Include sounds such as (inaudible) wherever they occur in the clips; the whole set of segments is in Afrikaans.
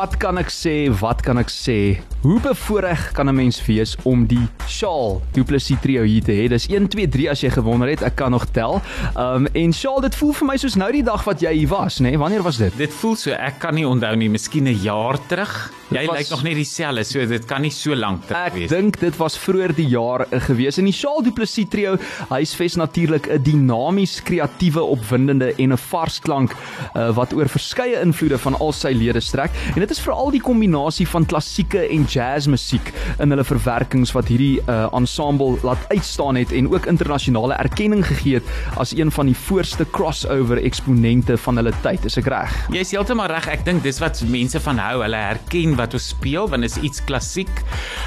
100.5. Wat kan ek sê? Wat kan ek sê? Hoe bevoorreg kan 'n mens wees om die Shaal Du Plessis trio hier te hê? Dis 1 2 3 as jy gewonder het. Ek kan nog tel. Um en Shaal, dit voel vir my soos nou die dag wat jy hier was, nê? Nee? Wanneer was dit? Dit voel so ek kan nie onthou nie, miskien 'n jaar terug. Jy was- lyk nog net dieselfde, so dit kan nie so lank terug Ek wees. dink dit was vroeër die jaar gewees. En die Shaal Du Plessis trio huisves natuurlik 'n dinamies, kreatiewe, opwindende en 'n vars klank uh, wat oor verskeie invloede van al sy lede strek. En dit is veral die kombinasie van klassieke en jazzmusiek in hulle verwerkings wat hierdie uh, ensemble laat uitstaan het en ook internasionale erkenning gegee het as een van die voorste crossover eksponente van hulle tyd. Is ek reg? Jy's heeltemal reg. Ek dink dis wat mense van hou. Hulle herken wat ons speel want dit is iets klassiek,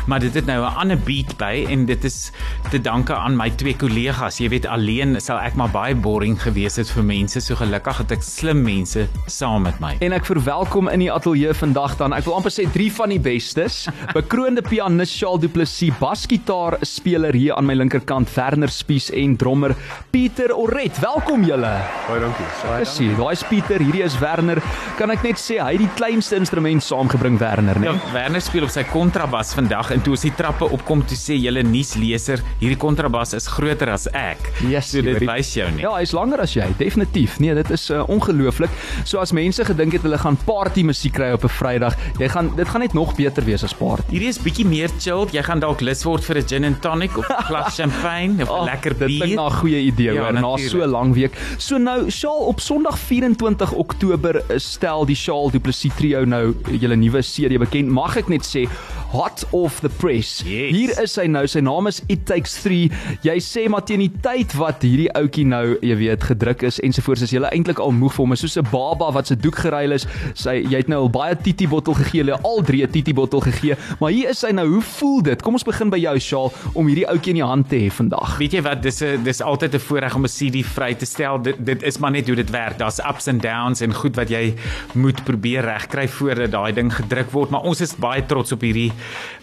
maar dit het nou 'n ander beat by en dit is te danke aan my twee kollegas. Jy weet alleen sal ek maar baie boring gewees het vir mense. So gelukkig het ek slim mense saam met my. En ek verwelkom in die ateljee vandag dan, ek wil amper sê drie van die bestes. Bekroonde pianis Charles Du Plessis, basgitaar speler hier aan my linkerkant, Werner Spies en drummer Pieter Oret. Welkom julle. Baie dankie. Dis hier, daai is Pieter, hierdie is Werner. Kan ek net sê hy het die kleinste instrument saamgebring Werner, né? Ja, Werner speel op sy kontrabas vandag en toe ons die trappe opkom toe sê julle nuusleser, hierdie kontrabas is groter as ek. Yes, so dit wys jou nie. Ja, hy's langer as jy, definitief. Nee, dit is uh, ongelooflik. So as mense gedink het hulle gaan party musiek kry op 'n Vrydag, jy gaan dit gaan net nog beter wees as party. Hierdie is bietjie meer chill. Jy gaan dalk lus word vir 'n gin and tonic of 'n glas (laughs) champagne of 'n Ag, lekker Dit klink bier. na 'n goeie idee Ja, hoor, na so 'n lang week. So nou, Shaal op Sondag 24 Oktober eh, stel die Shaal Du Plessis trio nou julle nuwe CD bekend. Mag ek net sê hot off the press. Yes. Hier is hy nou. Sy naam is It Takes 3. Jy sê maar teen die tyd wat hierdie ouetjie nou, jy weet, gedruk is ensovoorts, is jy eintlik al moeg vir hom. Is soos 'n baba wat se doek geruil is. Sy jy het nou al baie titi bottel gegee, hulle al drie 'n titi bottel gegee. Maar hier is hy nou. Hoe voel dit? Kom ons begin by jou Shaal om hierdie ouetjie in die hand te hê vandag. Weet jy wat, dis 'n dis altyd 'n voorreg om 'n CD vry te stel. Dit dit is maar net hoe dit werk. Daar's ups and downs en goed wat jy moet probeer regkry voordat daai ding gedruk word, maar ons is baie trots op hierdie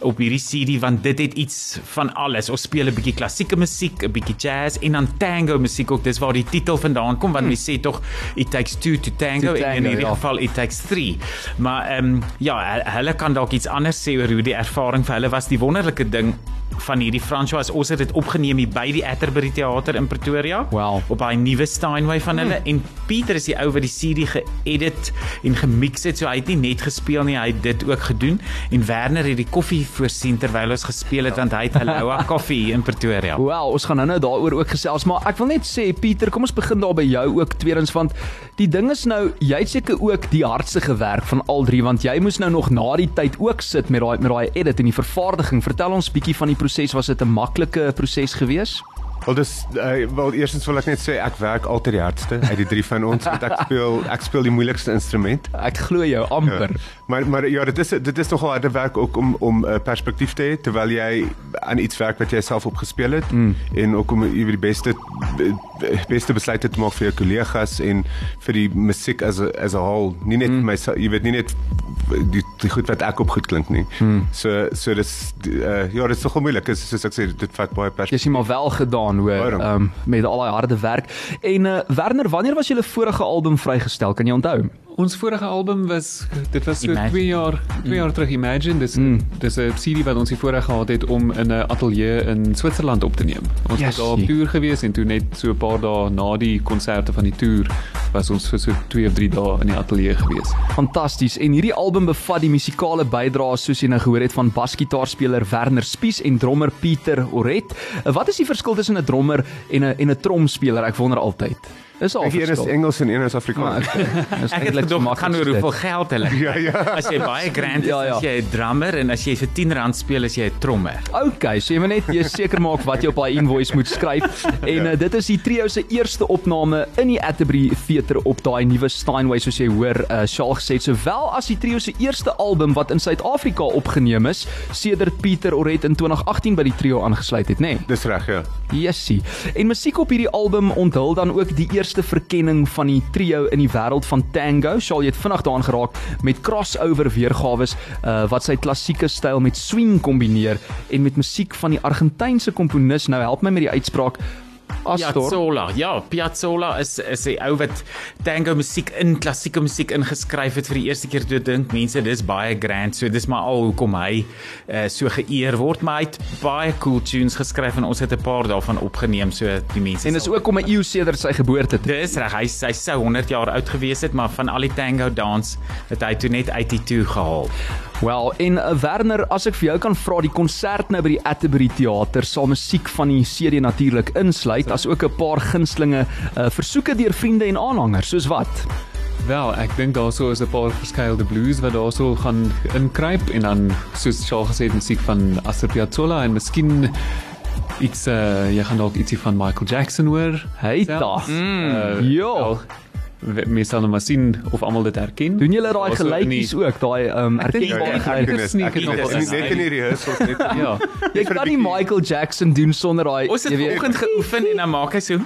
op hierdie CD want dit het iets van alles. Ons speel 'n bietjie klassieke musiek, 'n bietjie jazz en dan tango musiek ook. Dis waar die titel vandaan kom want mense sê tog it takes two to tango, To en in tango, hierdie ja. geval it takes three. Maar ehm um, ja, hu- hulle kan dalk iets anders sê oor hoe die ervaring vir hulle was. Die wonderlike ding van hierdie franchise, ons het dit opgeneem hier by die Atterbury Theater in Pretoria. Wow. Op daai nuwe Steinway van hulle en Pieter is die ou wat die CD geëdit en gemix het. So hy het nie net gespeel nie, hy het dit ook gedoen en Werner het die koffie voorsien terwyl ons gespeel het want hy het Halloa (laughs) koffie in Pretoria. Wel, ons gaan nou-nou daaroor ook gesels, maar ek wil net sê Pieter, kom ons begin daar by jou ook tweedens want die ding is nou jy het seker ook die hardste gewerk van al drie want jy moes nou nog na die tyd ook sit met daai met daai edit en die vervaardiging. Vertel ons bietjie van die proses, was dit 'n maklike proses gewees? Wel dis uh, wel eerstens wil ek net sê ek werk altyd die hardste uit die drie van ons want ek speel ek speel die moeilikste instrument. Ek glo jou amper. Maar maar ja, dit is dit is nogal harde werk ook om om 'n uh, perspektief te hê terwyl jy aan iets werk wat jy self opgespeel het mm. en ook om jy weet die beste beste besluite te maak vir jou kollegas en vir die musiek as a, as a whole. Nie net mm. myself, jy weet nie net die, die goed wat ek op goed klink nie. Mm. So so dis uh, ja, dit is nogal moeilik. Is soos ek sê dit vat baie Jy perspektief. sien maar wel gedaan hoor, Baie dankie. um, met al daai harde werk. En uh, Werner, wanneer was julle vorige album vrygestel? Kan jy onthou? Ons vorige album was dit was so Imagine. 2 jaar 2 jaar terug Imagine dis mm. dis 'n CD wat ons hier voorheen gehad het om in 'n ateljee in Switserland op te neem. Ons Yes, was daar op toer gewees en toe net so 'n paar dae na die konserte van die toer was ons vir so 2 of 3 dae in die ateljee gewees. Fantasties. En hierdie album bevat die musikale bydraes soos jy nou gehoor het van basgitaarspeler Werner Spies en drummer Pieter Oret. Wat is die verskil tussen 'n drummer en 'n en 'n tromspeler? Ek wonder altyd. Is al een is. Engels en een is Afrikaans. Dis (laughs) Ek het eintlik gedog gaan oor hoeveel geld hulle. Ja ja. (laughs) As jy baie grand is, Ja, ja. as jy 'n drummer en as jy vir 10 rand speel, as jy 'n trommer. Okay, so jy moet net jy seker maak wat jy op daai invoice moet skryf. En uh, dit is die trio se eerste opname in die Atterbury Theater op daai nuwe Steinway soos jy hoor, uh, Shaal gesê het, sowel as die trio se eerste album wat in Suid-Afrika opgeneem is sedert Pieter Oret in 2018 by die trio aangesluit het, nê? Nee? Dis reg ja. Jessie. En musiek op hierdie album onthul dan ook die eerste verkenning van die trio in die wêreld van tango. Shaal, jy het vinnig daaraan geraak met crossover weergawe uh, wat sy klassieke styl met swing kombineer en met musiek van die Argentynse komponis. Nou help my met die uitspraak Astor. Piazzolla. Ja, Piazzolla is is 'n ou wat tango musiek in klassieke musiek ingeskryf het vir die eerste keer toe dink mense dis baie grand. So dis maar al hoekom hy uh, so geëer word, maar hy het baie cool tunes geskryf en ons het 'n paar daarvan opgeneem so die mense En sal- ook om 'n eeu sedert sy geboorte. te- Dis reg, hy hy sou 100 jaar oud gewees het, maar van al die tango dans het hy toe net 82 gehaal. Wel, en uh, Werner, as ek vir jou kan vra, die konsert nou by die Atterbury Theater sal musiek van die serie natuurlik insluit, as ook 'n paar gunstelinge uh, versoeke deur vriende en aanhangers, soos wat? Wel, ek dink daarso is 'n paar verskeidelde blues wat daarso gaan inkruip en dan soos Charles gesê het musiek van Astor Piazzolla en miskien iets uh, jy gaan dalk ietsie van Michael Jackson hoor. Hey da. Uh, Ja. wel, we- Mens sal nou maar sien of almal dit herken. Doen julle daai in gelykies ook, daai ehm um, dink Ja, ja, erkenbaarheid? ek ken dit. sneak Ek het nog wel Net in die rehearsals (laughs) net. Ja. Jy kan nie Michael Jackson doen sonder daai Ons het vanoggend geoefen en dan maak hy so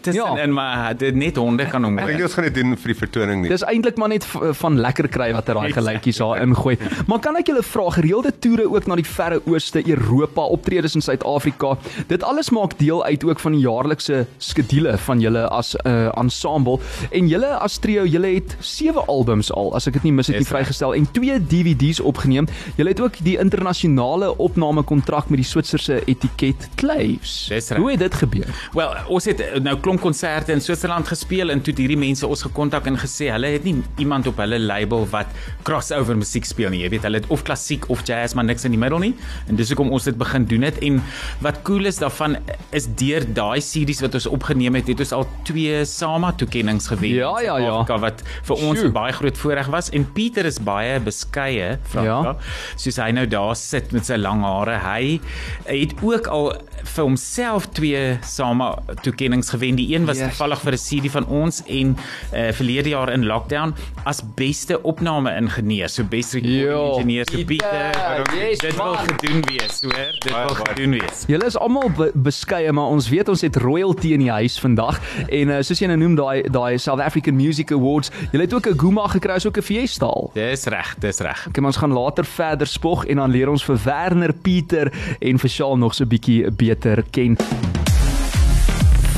tussenin, Ja. ja. maar dit net honde kan hom Ek dink ons gaan dit doen vir die vertoning nie. Dis eintlik maar net v- van lekker kry wat hy daai gelykies daar ingooi. Maar kan ek julle vra gereelde toere ook na die verre ooste, Europa, optredes in Suid-Afrika. Dit alles maak deel uit ook van die jaarlikse skedule van julle as 'n uh, ensemble en julle as trio, julle het 7 albums al, as ek dit nie mis het nie vrygestel en 2 DVD's opgeneem. Julle het ook die internasionale opname kontrak met die Switserse etiket Claves. Hoe het dit gebeur? Wel, ons het eh, nou klomp konserte in Switserland gespeel en toe het hierdie mense ons gekontak en gesê hulle het nie iemand op hulle label wat crossover musiek speel nie. Jy weet, hulle het of klassiek of jazz, maar niks in die middel nie. En dis hoekom ons dit begin doen het en wat cool is daarvan is deur daai series wat ons opgeneem het, het ons al twee SAMA toekenninge gewen. Ja, ja, ja. Suid-Afrika, wat vir ons Sjoe. 'n baie groot voorreg was en Pieter is baie beskeie, Franka. Ja. Soos hy nou daar sit met sy lang hare. Hy het ook al vir homself twee SAMA toekenninge gewen. Die een was Yes. toevallig vir 'n CD van ons en uh, verlede jaar in lockdown as beste opname ingenieur. So best recording Ja. engineer. So Pieter, yes, dit wil gedoen wees, hoor. Dit wil gedoen wees. Julle is almal be beskeie, maar ons weet ons het royalty in die huis vandag en uh, soos jy nou noem daai daai South African Music Awards, julle het ook 'n Guma gekry, is ook 'n feesta al. Dis reg, dis reg. Kom ons gaan later verder spog en dan leer ons vir Werner, Pieter en vir Shaal nog so 'n bietjie beter ken.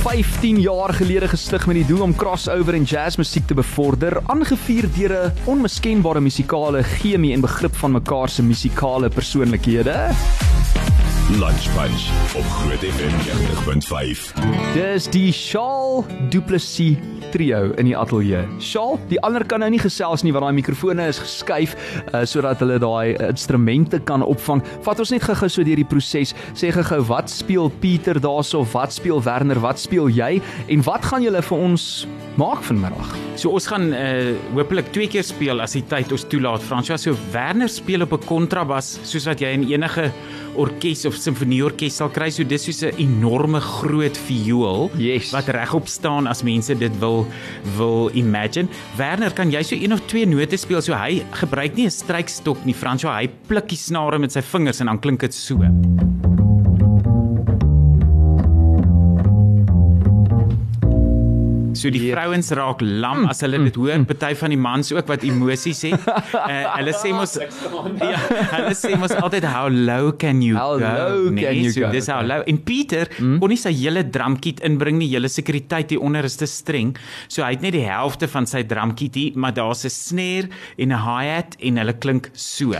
15 jaar gelede gestig met die doel om crossover en jazzmusiek te bevorder, aangevuur deur 'n onmiskenbare musikale chemie en begrip van mekaar se musikale persoonlikhede. Lunch Punch op Groot FM 90.5. Dis die Shaal Du Plessis trio in die ateljee. Shaal, die ander kan nou nie gesels nie want daai mikrofone is geskuif uh, sodat hulle daai uh, instrumente kan opvang. Vat ons net gou-gou so deur die proses. Sê gou-gou wat speel Pieter daarso, wat speel Werner, wat speel jy en wat gaan julle vir ons maak vanmiddag? So ons gaan uh hopelik twee keer speel as die tyd ons toelaat. Fransja, so Werner speel op 'n kontrabas soos wat jy in enige orkes of simfonieorkes sal kry. So dis soos 'n enorme groot viool Yes. wat regop staan as mense dit wil wil imagine. Werner, kan jy so een of twee note speel? So hy gebruik nie 'n strykstok nie, Fransja, hy pluk die snare met sy vingers en dan klink dit so. So die Yep. vrouens raak lam as hulle dit hoor. Party van die mans ook wat emosies het. Uh, (laughs) hulle sê mos ja, hulle sê mos altyd how low can you How go? low nee, can you so go? Dis how low. En Pieter mm. kon nie sy hele drumkit inbring nie. Hele sekuriteit hier onder is te streng. So hy het net die helfte van sy drumkit hier, maar daar's 'n snare en 'n hi-hat en hulle klink so.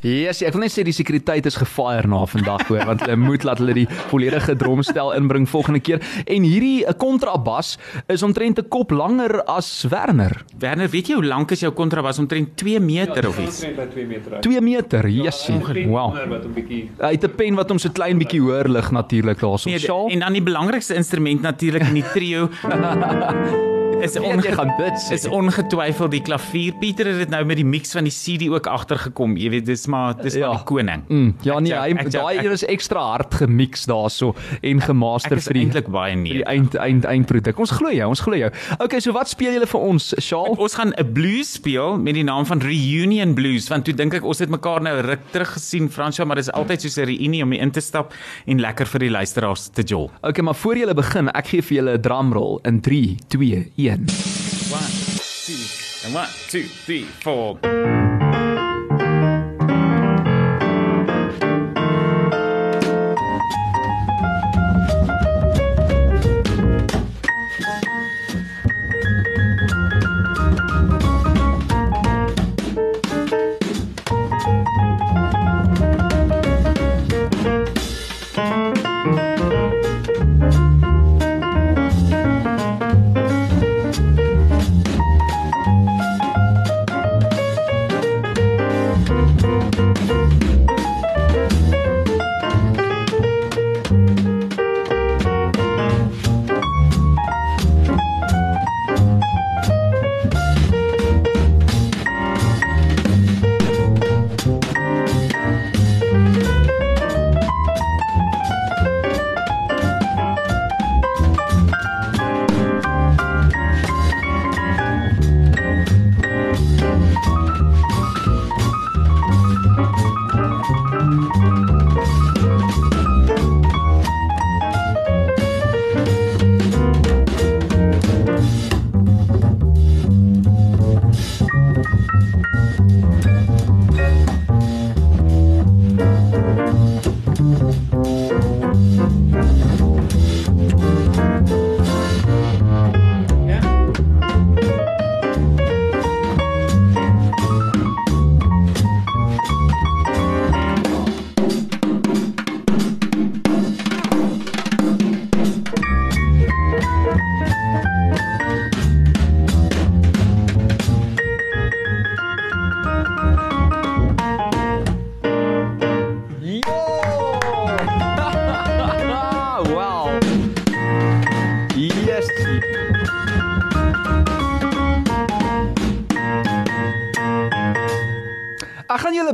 Yes, ek wil net sê die sekuriteit is gefire na vandag hoor want hulle moet laat hulle die volledige drumstel inbring volgende keer en hierdie 'n kontrabas is omtrent 'n kop langer as Werner. Werner, weet jy hoe lank is jou kontrabas? Omtrent 2 meter of iets. 2 meter uit. 2 meter. Jessie. Wow. Wat 'n bietjie Hy het 'n pen wat hom so klein bietjie hoër lig natuurlik daarso. Nee, en dan die belangrikste instrument natuurlik in die trio (laughs) is jy onge gaan sê. is ongetwyfeld die klavier. Pieter het dit nou met die mix van die CD ook agtergekom. Jy weet, dis maar dis Ja. maar die koning. Mm, ja nee, hy daai een is ekstra hard gemix daarso en gemaster is vir die eintlik baie vir die nee. eind eind eindproduk. Ons glo jou, ons glo jou. Okay, so wat speel julle vir ons, Shaal? Ons gaan 'n blues speel met die naam van Reunion Blues want toe dink ek ons het mekaar nou ruk terug gesien Fransja maar dis altyd soos 'n reunie om in te stap en lekker vir die luisteraars te jol. Okay, maar voor julle begin, ek gee vir julle 'n drumroll in 3 2 1. 1 2 and 1 2 3 4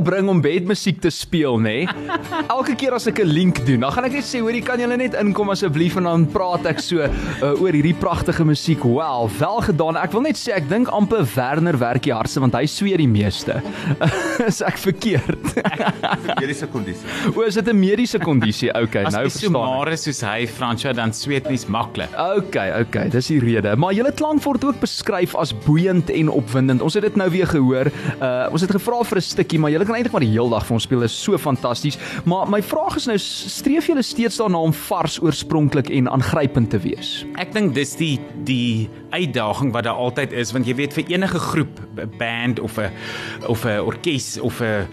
Ek bring om bedmusiek te speel, nê? Elke keer as ek 'n link doen, dan gaan ek net sê, hoorie, kan julle net inkom asseblief en dan praat ek so uh, oor hierdie pragtige musiek. Wel, wel gedaan. Ek wil net sê ek dink amper Werner werk die hardste want hy sweer die meeste. (laughs) is ek verkeerd? (laughs) mediese kondisie. o, is dit 'n mediese kondisie? (laughs) Okay, As nou jy so verstaan. ek. maar is soos hy Fransjo dan sweet mens maklik. Okay, okay, dis die rede. Maar julle klank word ook beskryf as boeiend en opwindend. Ons het dit nou weer gehoor. Uh ons het gevra vir 'n stukkie, maar julle kan eintlik maar die heel dag vir ons speel. Is so fantasties. Maar my vraag is nou, streef julle steeds daarna om vars, oorspronklik en aangrypend te wees? Ek dink dis die die uitdaging wat daar altyd is want jy weet vir enige groep, 'n band of 'n of 'n orkes of 'n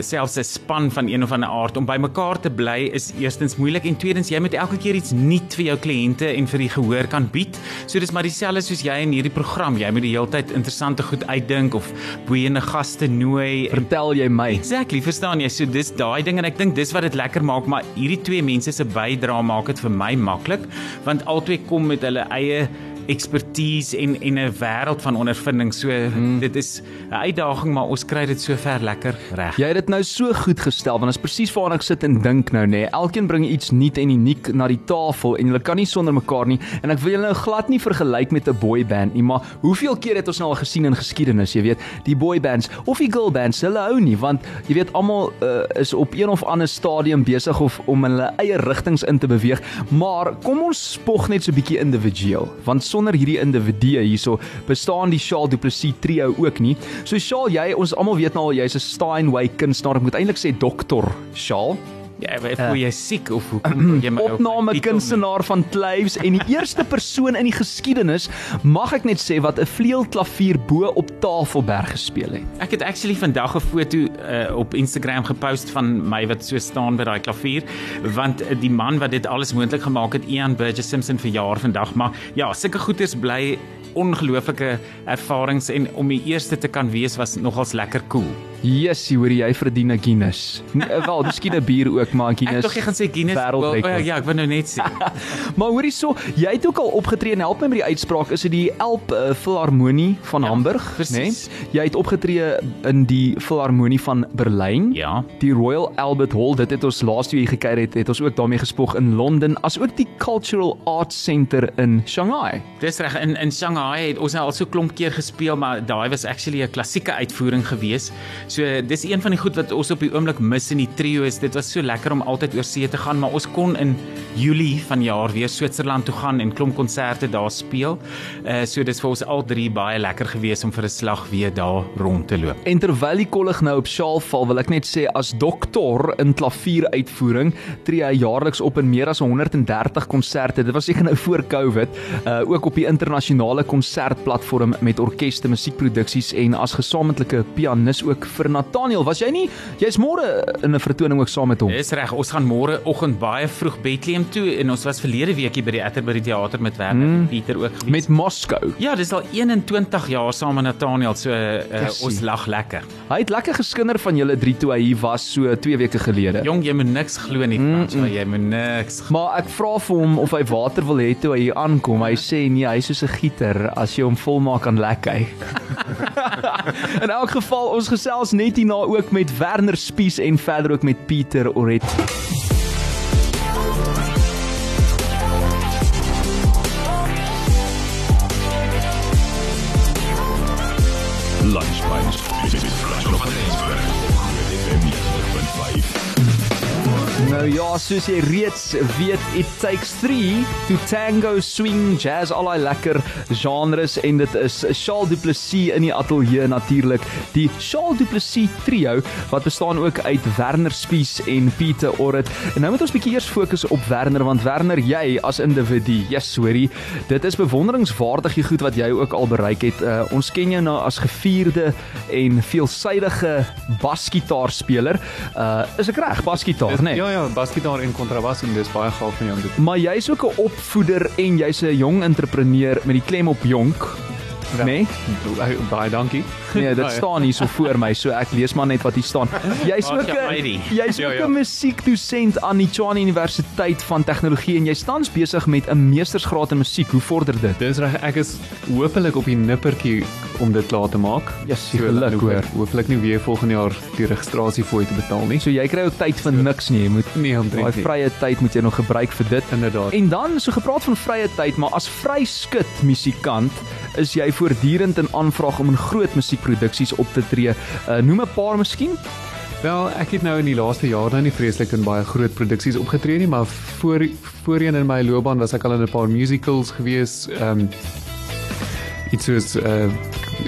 selfs 'n span van een of ander aard om bymekaar te bly is eerstens moeilik en tweedens jy moet elke keer iets nuut vir jou kliënte en vir die gehoor kan bied. So dis maar dieselfde soos jy in hierdie program. Jy moet die hele tyd interessante goed uitdink of boeiende gaste nooi. Vertel jy my. Exactly, verstaan jy? So dis daai ding en ek dink dis wat dit lekker maak, maar hierdie twee mense se bydrae maak dit vir my maklik want albei kom met hulle eie expertise en en 'n wêreld van ondervinding. So hmm. dit is 'n uitdaging, maar ons kry dit sover lekker reg. Jy het dit nou so goed gestel want dit is presies waarna ek sit en dink nou nê. Nee. Elkeen bring iets nuut en uniek na die tafel en hulle kan nie sonder mekaar nie. En ek wil julle nou glad nie vergelyk met 'n boy band nie, maar hoeveel keer het ons nou al gesien in geskiedenis, jy weet, die boy bands of die girl bands, hulle hou nie want jy weet almal uh, is op een of ander stadium besig of om hulle eie rigtings in te beweeg. Maar kom ons spog net so 'n bietjie individueel, want sonder hierdie individue hierso bestaan die Charles Du Plessis trio ook nie. So Charles, jy ons almal weet nou al jy's 'n Steinway kunstenaar. Ek moet eintlik sê dokter Charles. Ja, voel jy siek of hoe kom jy my op my Opname kunstenaar van Claves en die eerste persoon in die geskiedenis, mag ek net sê wat 'n vleuelklavier bo op Tafelberg gespeel het. Ek het actually vandag 'n foto uh, op Instagram gepost van my wat so staan by daai klavier want uh, die man wat dit alles moontlik gemaak het Ian Burgess Simpson verjaar vandag maar ja sulke goeders bly ongelooflike ervarings en om die eerste te kan wees was nogals lekker cool. Jessie, hoor jy verdien 'n Guinness. Nee, wel, miskien 'n bier ook, maar 'n Ek Guinness. dog jy gaan sê Guinness. wêreldrekord. Well, uh, ja, ek wou nou net sê. (laughs) Maar hoorie so, jy het ook al opgetree en help my met die uitspraak. Is dit die Elp uh, Filharmonie van Ja, Hamburg, né? presies. Jy het opgetree in die Filharmonie van Berlyn. Ja. Die Royal Albert Hall, dit het ons laas toe hier gekuier het, het ons ook daarmee gespog in Londen, asook die Cultural Arts Centre in Shanghai. Dis reg in in Shanghai het ons nou al so klomp keer gespeel maar daai was actually 'n klassieke uitvoering gewees. So dis een van die goed wat ons op die oomblik mis in die trio is dit was so lekker om altyd oor see te gaan maar ons kon in Julie vanjaar weer Switserland toe gaan en klomp konserte daar speel. Uh so dis vir ons al drie baie lekker gewees om vir 'n slag weer daar rond te loop. En terwyl die kollig nou op sjaal val, wil ek net sê as dokter in klavieruitvoering tree hy jaarliks op in meer as 130 konserte. Dit was seker nou voor Covid, uh ook op die internasionale konsertplatform met orkeste, musiekproduksies en as gesamentlike pianis ook vir Nathaniel. Was jy nie jy's môre in 'n vertoning ook saam met hom? Dis reg, ons gaan môre oggend baie vroeg Bethlehem toe en ons was verlede weekie by die Atterbury Theater met Werner mm. Pieter ook gewees. Met Moskou. Ja, dis al 21 jaar saam met Nathaniel, so uh, ons lag lekker. Hy het lekker geskinder van julle drie toe hy hier was so 2 weke gelede. Jong, jy moet niks glo nie, Frans, mm -mm. jy moet niks. glo. Maar ek vra vir hom of hy water wil hê toe hy hier aankom. Hy sê nee, hy's soos 'n gieter. As jy hom volmaak aan lek hy. (laughs) In elk geval, ons gesels net hierna ook met Werner Spies en verder ook met Pieter Oret. Lunchpunch Nou ja, soos jy reeds weet, it takes 3 to tango, swing, jazz, al daai lekker genres en dit is Charles Du Plessis in die ateljee natuurlik. Die Charles Du Plessis trio wat bestaan ook uit Werner Spies en Pieter Orrit. En nou moet ons bietjie eers fokus op Werner want Werner, jy as individu, yes, sorry, dit is bewonderingswaardig die goed wat jy ook al bereik het. Uh, ons ken jou nou as gevierde en veelsidige basgitaarspeler. Uh, is ek reg, basgitaar, né? Nee? Ja ja, basgitaar en kontrabas en dis baie gaaf van jou. Maar jy's ook 'n opvoeder en jy's 'n jong entrepreneur met die klem op jonk. Nê? Baie- Baie dankie. Nee, dit (laughs) staan hier so voor my, so ek lees maar net wat hier staan. Jy's ook 'n jy's Ja, ook ja. 'n musiekdosent aan die Tshwane Universiteit van Tegnologie en jy's tans besig met 'n meestersgraad in musiek. Hoe vorder dit? Dis reg, ek is hopelik op die nippertjie om dit klaar te maak. Ja, geluk, dan hoor. Hopelik nie weer volgende jaar die registrasiefooi te betaal nie. So jy kry ook tyd vir niks nie. Jy moet Nee, daai omtrent nie. vrye tyd moet jy nog gebruik vir dit. Inderdaad. En dan so gepraat van vrye tyd, maar as vryskut musikant is jy voortdurend in aanvraag om in groot musiekproduksies op te tree. Uh, noem 'n paar miskien? Wel, ek het nou in die laaste jaar nou nie vreeslik in baie groot produksies opgetree nie, maar voor voorheen in my loopbaan was ek al in 'n paar musicals gewees. Ehm um, iets soos uh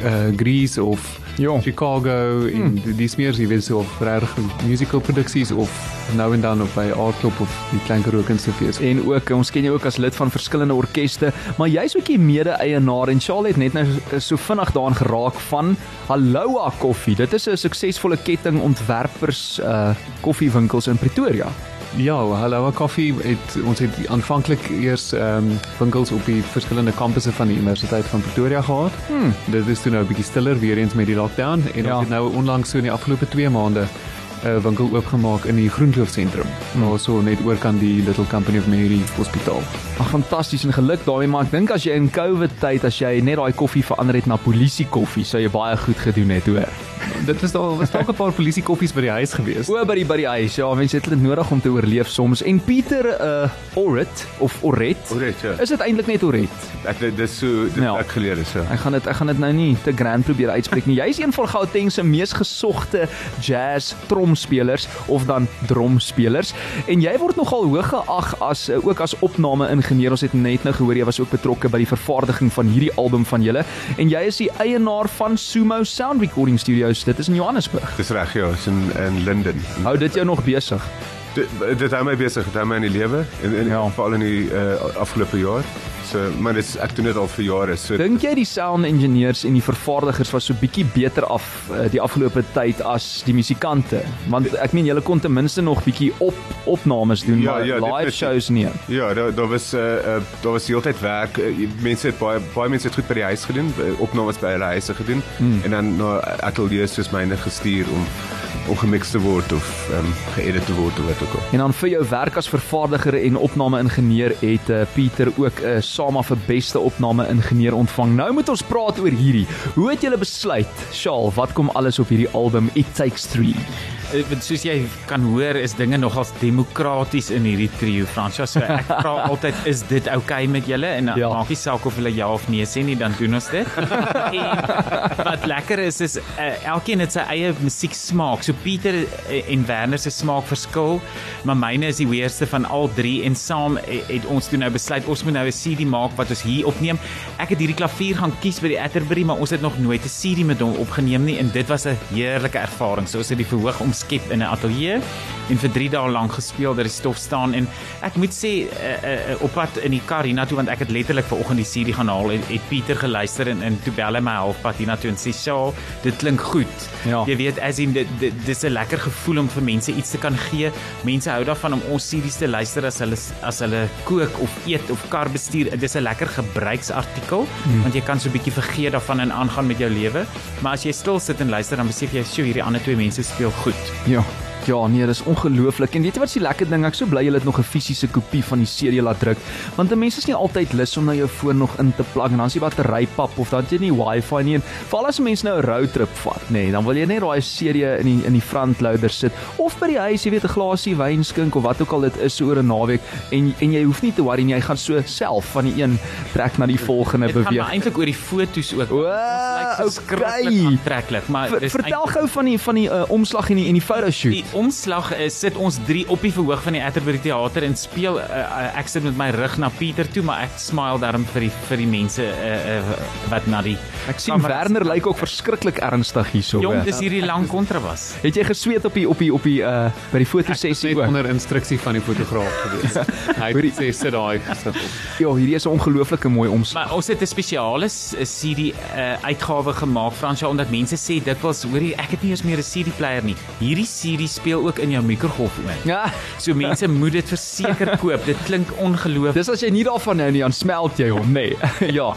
uh Grease of Ja. Chicago en hmm. die smeers jy weet so of regtig musical produksies of nou en dan op by Aardklop of die Klein Karoo Kunstefees. En ook ons ken jou ook as lid van verskillende orkeste, maar jy's ook die mede-eienaar en Charlotte net nou so vinnig daaraan geraak van Halloa Koffie. Dit is 'n suksesvolle ketting ontwerpers uh koffiewinkels in Pretoria. Ja, hallo koffie het ons het aanvanklik eers ehm um, winkels op die verskillende kampusse van die Universiteit van Pretoria gehad. Hmm. Dit is toe nou 'n bietjie stiller weer eens met die lockdown en Ja. ons het nou onlangs so in die afgelope 2 maande 'n uh, winkel oopgemaak in die Groenkloof sentrum. Hmm. Maar so net oor kan die Little Company of Mary Hospitaal. Ag fantasties en geluk daarmee, maar ek dink as jy in COVID tyd as jy net daai koffie verander het na polisie koffie, sou jy baie goed gedoen het, hoor. (laughs) Dit was daar was dalk 'n paar polisie koffies by die huis gewees. O by die by die huis. Ja, mense het dit nodig om te oorleef soms. En Pieter uh Orit of Oret. Oret, ja. Is dit eintlik net Oret? Ek dis so dit Ja. ek geleer is. Ja. Ek gaan dit ek gaan dit nou nie te grand probeer uitspreek nie. Jy's een van Gauteng se mees gesogte jazz tromspelers of dan dromspelers en jy word nogal hoog geag as uh, ook as opname-ingenieur. Ons het net nou gehoor jy was ook betrokke by die vervaardiging van hierdie album van julle en jy is die eienaar van Sumo Sound Recording Studios. Dit is in Johannesburg. Dis reg ja, is in in Linden. Hou dit jou nog besig? Dit dit hou my besig, dit hou my in die lewe en, en Ja. ja. veral in die uh, afgelope jaar. So maar dis ek doen dit al vir jare. So Dink jy die sound engineers en die vervaardigers was so bietjie beter af uh, die afgelope tyd as die musikante? Want ek meen julle kon ten minste nog bietjie op opnames doen, Ja, maar ja, live shows nie. Ja, daar daar was uh, uh, daar was heeltyd werk. Uh, mense het baie baie mense het goed by die huis gedoen, uh, opnames by hulle huise gedoen hmm. en dan na ateljee's soos myne gestuur om om gemix te word of ehm um, geëdit te word of wat ook al. En dan vir jou werk as vervaardiger en opname-ingenieur het uh, Pieter ook 'n uh, SAMA vir beste opname-ingenieur ontvang. Nou moet ons praat oor hierdie. Hoe het julle besluit, Shaal, wat kom alles op hierdie album It Takes 3? Eh, want soos jy kan hoor is dinge nogals demokraties in hierdie trio Fransja. So ek (laughs) vra altyd is dit oukei okay met julle? En Ja. maak nie saak of hulle ja of nee sê nie dan doen ons dit. (laughs) En wat lekker is is uh, elkeen het sy eie musieksmaak. So Pieter uh, en Werner se smaak verskil maar myne is die weerste van al drie en saam het, ons toe nou besluit ons moet nou 'n CD maak wat ons hier opneem. Ek het hierdie klavier gaan kies by die Atterbury maar ons het nog nooit 'n CD met hom opgeneem nie en dit was 'n heerlike ervaring. So ons het die verhoog omskep in 'n ateljee en vir 3 dae lank gespeel dat die stof staan en ek moet sê uh, uh, op pad in die kar hiernatoe want ek het letterlik vanoggend die CD gaan haal en het Pieter geluister en en toe bel hy my halfpad hiernatoe en sê "Sjaal, dit klink goed." Ja. Jy weet as in dit dit dis 'n lekker gevoel om vir mense iets te kan gee. Mense hou daarvan om ons CD's te luister as hulle as hulle kook of eet of kar bestuur. Dis 'n lekker gebruiksartikel hmm. want jy kan so 'n bietjie vergeet daarvan en aangaan met jou lewe. Maar as jy stil sit en luister dan besef jy, "Sjoe, hierdie ander twee mense speel goed." Ja. Ja, nee, dis ongelooflik. En weet jy wat die lekker ding? Ek so bly jy het nog 'n fisiese kopie van die CD laat druk, want 'n mens is nie altyd lus om na jou foon nog in te plug en dan is die battery pap of dan het jy nie wifi nie. En veral as 'n mens nou 'n roadtrip vat, nê, nee, dan wil jy net daai CD in die in die front loader sit of by die huis, jy weet, 'n glasie wyn skink of wat ook al dit is so oor 'n naweek en en jy hoef nie te worry nie, jy gaan so self van die een trek na die volgende Dit gaan beweeg. maar eintlik oor die foto's ook. O, verskriklik okay. aantreklik, maar Ver, vertel gou van die van die uh, omslag en die en die fotoshoot. Die omslag is sit ons drie op die verhoog van die Atterbury Theater en speel uh, ek sit met my rug na Pieter toe maar ek smile daarom vir die vir die mense uh, uh, wat na die Ek sien kameras- Werner lyk ook verskriklik ernstig hierso. Jong, dis hierdie lang kontrabas. Het jy gesweet op die op die op die uh by die fotosessie ook? onder instruksie van die fotograaf gewees. (laughs) Hy het sê sit daai gesit op. Ja, hierdie is 'n ongelooflike mooi omslag. Maar ons het 'n spesiale CD uh, uitgawe gemaak Fransja omdat mense sê dikwels hoor jy ek het nie eens meer 'n CD player nie. Hierdie CD's speel ook in jou mikrogolfoond. Ja, So mense moet dit verseker (laughs) koop. Dit klink ongelooflik. dis as jy nie daarvan hou nie, dan smelt jy hom, nê. Nee. (laughs) ja.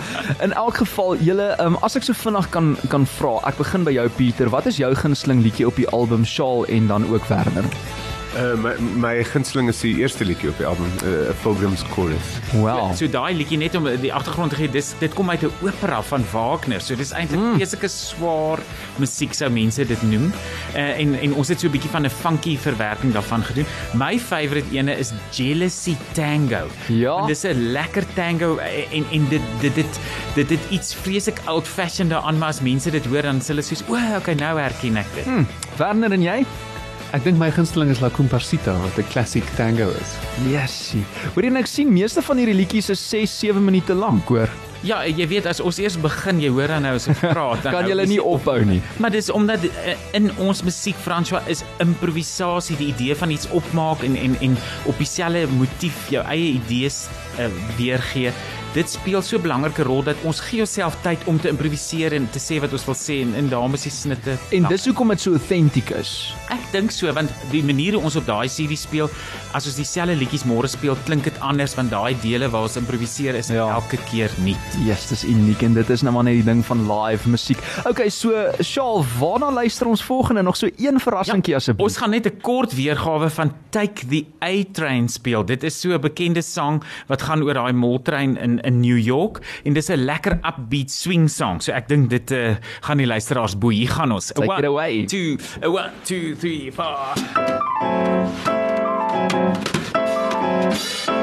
In elk geval, julle, um, as ek so vinnig kan kan vra, ek begin by jou Pieter. Wat is jou gunsteling liedjie op die album Shaal en dan ook Werner? Uh, my my gunsteling is die eerste liedjie op die album, uh, Pilgrim's Chorus. Wow. So daai liedjie net om die agtergrond te gee, dis dit kom uit 'n opera van Wagner. So dis eintlik mm. besige swaar musiek sou mense dit noem. Uh, en en ons het so 'n bietjie van 'n funky verwerking daarvan gedoen. My favourite ene is Jealousy Tango. Ja. Want dis 'n lekker tango en en dit dit dit dit dit iets vreeslik old fashioned daaraan, maar as mense dit hoor dan sê hulle soos, "O, okay, nou herken ek dit." Hm, Werner en jy? Ek dink my gunsteling is La Comparsita wat 'n classic tango is. Yesie. Hoor jy en ek sien meeste van hierdie liedjies is 6, 7 minute lank, hoor. Ja, jy weet as ons eers begin, jy hoor dan nou as ek (laughs) praat, dan Kan nou julle is nie ophou nie. Maar dis omdat eh, in ons musiek François is improvisasie, die idee van iets opmaak en en en op dieselfde motief jou eie idees uh, weergee. Dit speel so 'n belangrike rol dat ons gee onsself tyd om te improviseer en te sê wat ons wil sê en, en daarom is die snitte. En dis hoekom dit so authentic is. ek dink so want die manier hoe ons op daai CD speel, as ons dieselfde liedjies môre speel, klink dit anders want daai dele waar ons improviseer is Ja. elke keer nie. Yes, dis uniek en dit is nou maar net die ding van live musiek. Okay, so Shaal, waarna luister ons volgende? Nog so een verrassingkie ja, asseblief. Ons gaan net 'n kort weergawe van Take the A-Train speel. Dit is so 'n bekende sang wat gaan oor daai moltrein in in New York en dis 'n lekker upbeat swing song. So ek dink dit uh, gaan die luisteraars boei. Hier gaan ons. Take it away. 2 1 2 3 4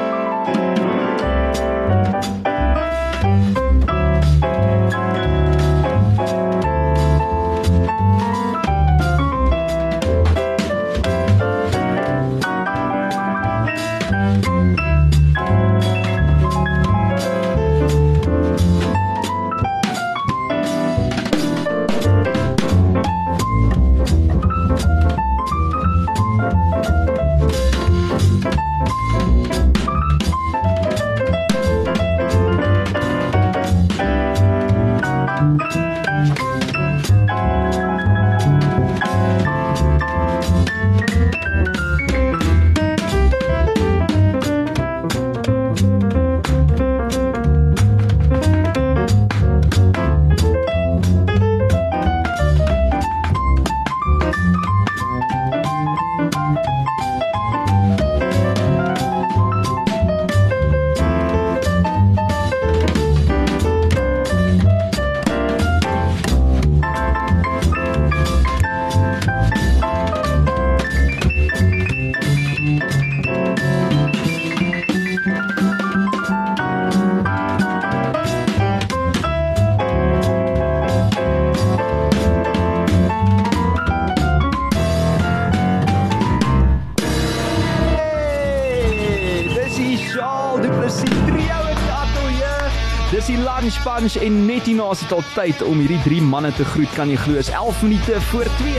lunch en net hierna is dit al tyd om hierdie drie manne te groet. Kan jy glo? Is 11 minute voor 2.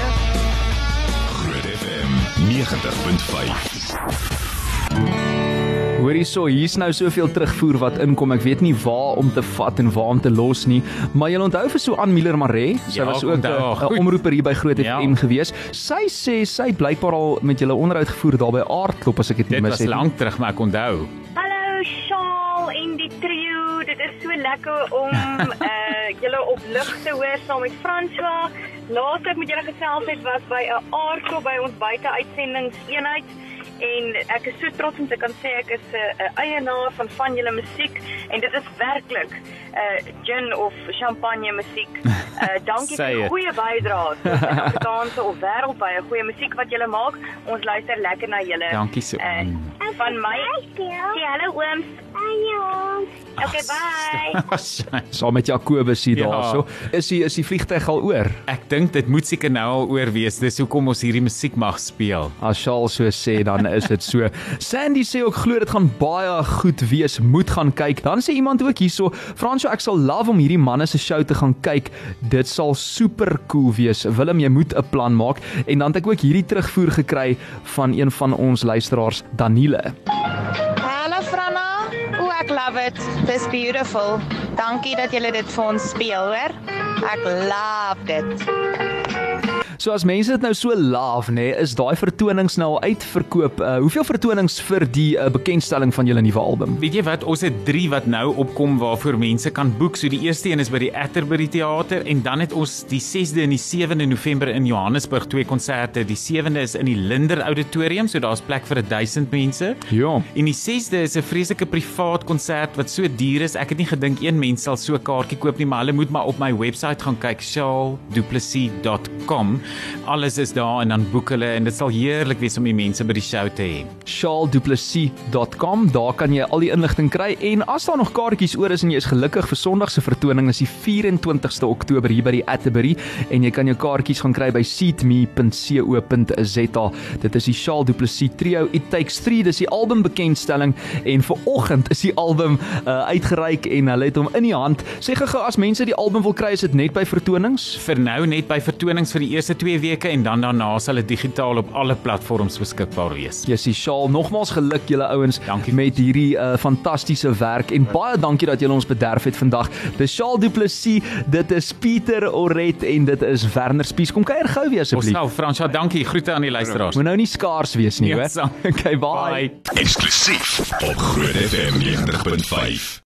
Groot FM 90.5. Hoor hierso, hier's nou soveel terugvoer wat inkom. Ek weet nie waar om te vat en waar om te los nie. Maar jy onthou vir so aan Miller Maree, sy Ja, was ook haar 'n goed. omroeper hier by Groot Ja. FM gewees. Sy sê sy het blykbaar al met julle onderhoud gevoer daar by Aardklop as ek dit nie Dit mis was het. nie. lank terug, maar ek onthou. Lekker om uh (laughs) julle op lig te hoor saam met François. Laaste ek met julle gesels het was by 'n aardklop by ons buite uitsendingseenheid en ek is so trots om te kan sê ek is 'n uh, eienaar van van julle musiek en dit is werklik uh, gin of champagne musiek. Uh (laughs) dankie Say vir die goeie bydrae (laughs) tot Suid-Afrikaanse of wêreldwye goeie musiek wat julle maak. Ons luister lekker na julle. Dankie so. Uh, van my. Sê hallo ooms. Hallo. Okay, bye. (laughs) Saam met Jakobus hier Ja. daarso. Is die is die vliegtyg al oor? Ek dink dit moet seker nou al oor wees. Dis hoekom ons hierdie musiek mag speel. As Shaal so sê, dan is dit so. Sandy sê ook glo dit gaan baie goed wees, moet gaan kyk. Dan sê iemand ook hierso, Fransjo, ek sal love om hierdie manne se show te gaan kyk. Dit sal super cool wees. Willem, jy moet 'n plan maak. En dan het ek ook hierdie terugvoer gekry van een van ons luisteraars, Daniele. Hallo Franna. O, ek love it. Dis beautiful. Dankie dat julle dit vir ons speel, hoor. Ek love dit. So as mense dit nou so laaf nê, nee, is daai vertonings nou al uitverkoop. Uh, hoeveel vertonings vir die uh, bekendstelling van julle nuwe album? Weet jy wat, ons het 3 wat nou opkom waarvoor mense kan boek. So die eerste een is by die Atterbury Theater en dan het ons die 6de en die 7de November in Johannesburg twee konserte. Die 7de is in die Linder Auditorium, so daar's plek vir 1000 mense. Ja. En die 6de is 'n vreeslike privaat konsert wat so duur is. Ek het nie gedink een mens sal so 'n kaartjie koop nie, maar hulle moet maar op my webwerf gaan kyk, shawduplessis.com. Alles is daar en dan boek hulle en dit sal heerlik wees om die mense by die show te hê. shawduplessis.com. Daar kan jy al die inligting kry en as daar nog kaartjies oor is en jy is gelukkig vir Sondag se vertoning is die 24ste Oktober hier by die Atterbury en jy kan jou kaartjies gaan kry by seatme.co.za. Dit is die Shaal Du Plessis trio It Takes 3, dis die album bekendstelling en vir oggend is die album uh, uitgereik en hulle het hom in die hand. Sê gou as mense die album wil kry, is dit net by vertonings? Vir nou net by vertonings vir die eerste 2 weke en dan daarna sal dit digitaal op alle platforms beskikbaar wees. Jessie Shaal, nogmaals geluk julle ouens met hierdie uh, fantastiese werk en baie dankie dat julle ons bederf het vandag. Dis Shaal Du Plessis, dit is Pieter Oret en dit is Werner Spies. Kom kuier gou weer Ons asseblief. sal Fransja, dankie. Groete aan die luisteraars. Moet nou nie skaars wees nie, Ja, hoor. sal. (laughs) Okay, bye. Bye. Eksklusief op Groot FM 90.5.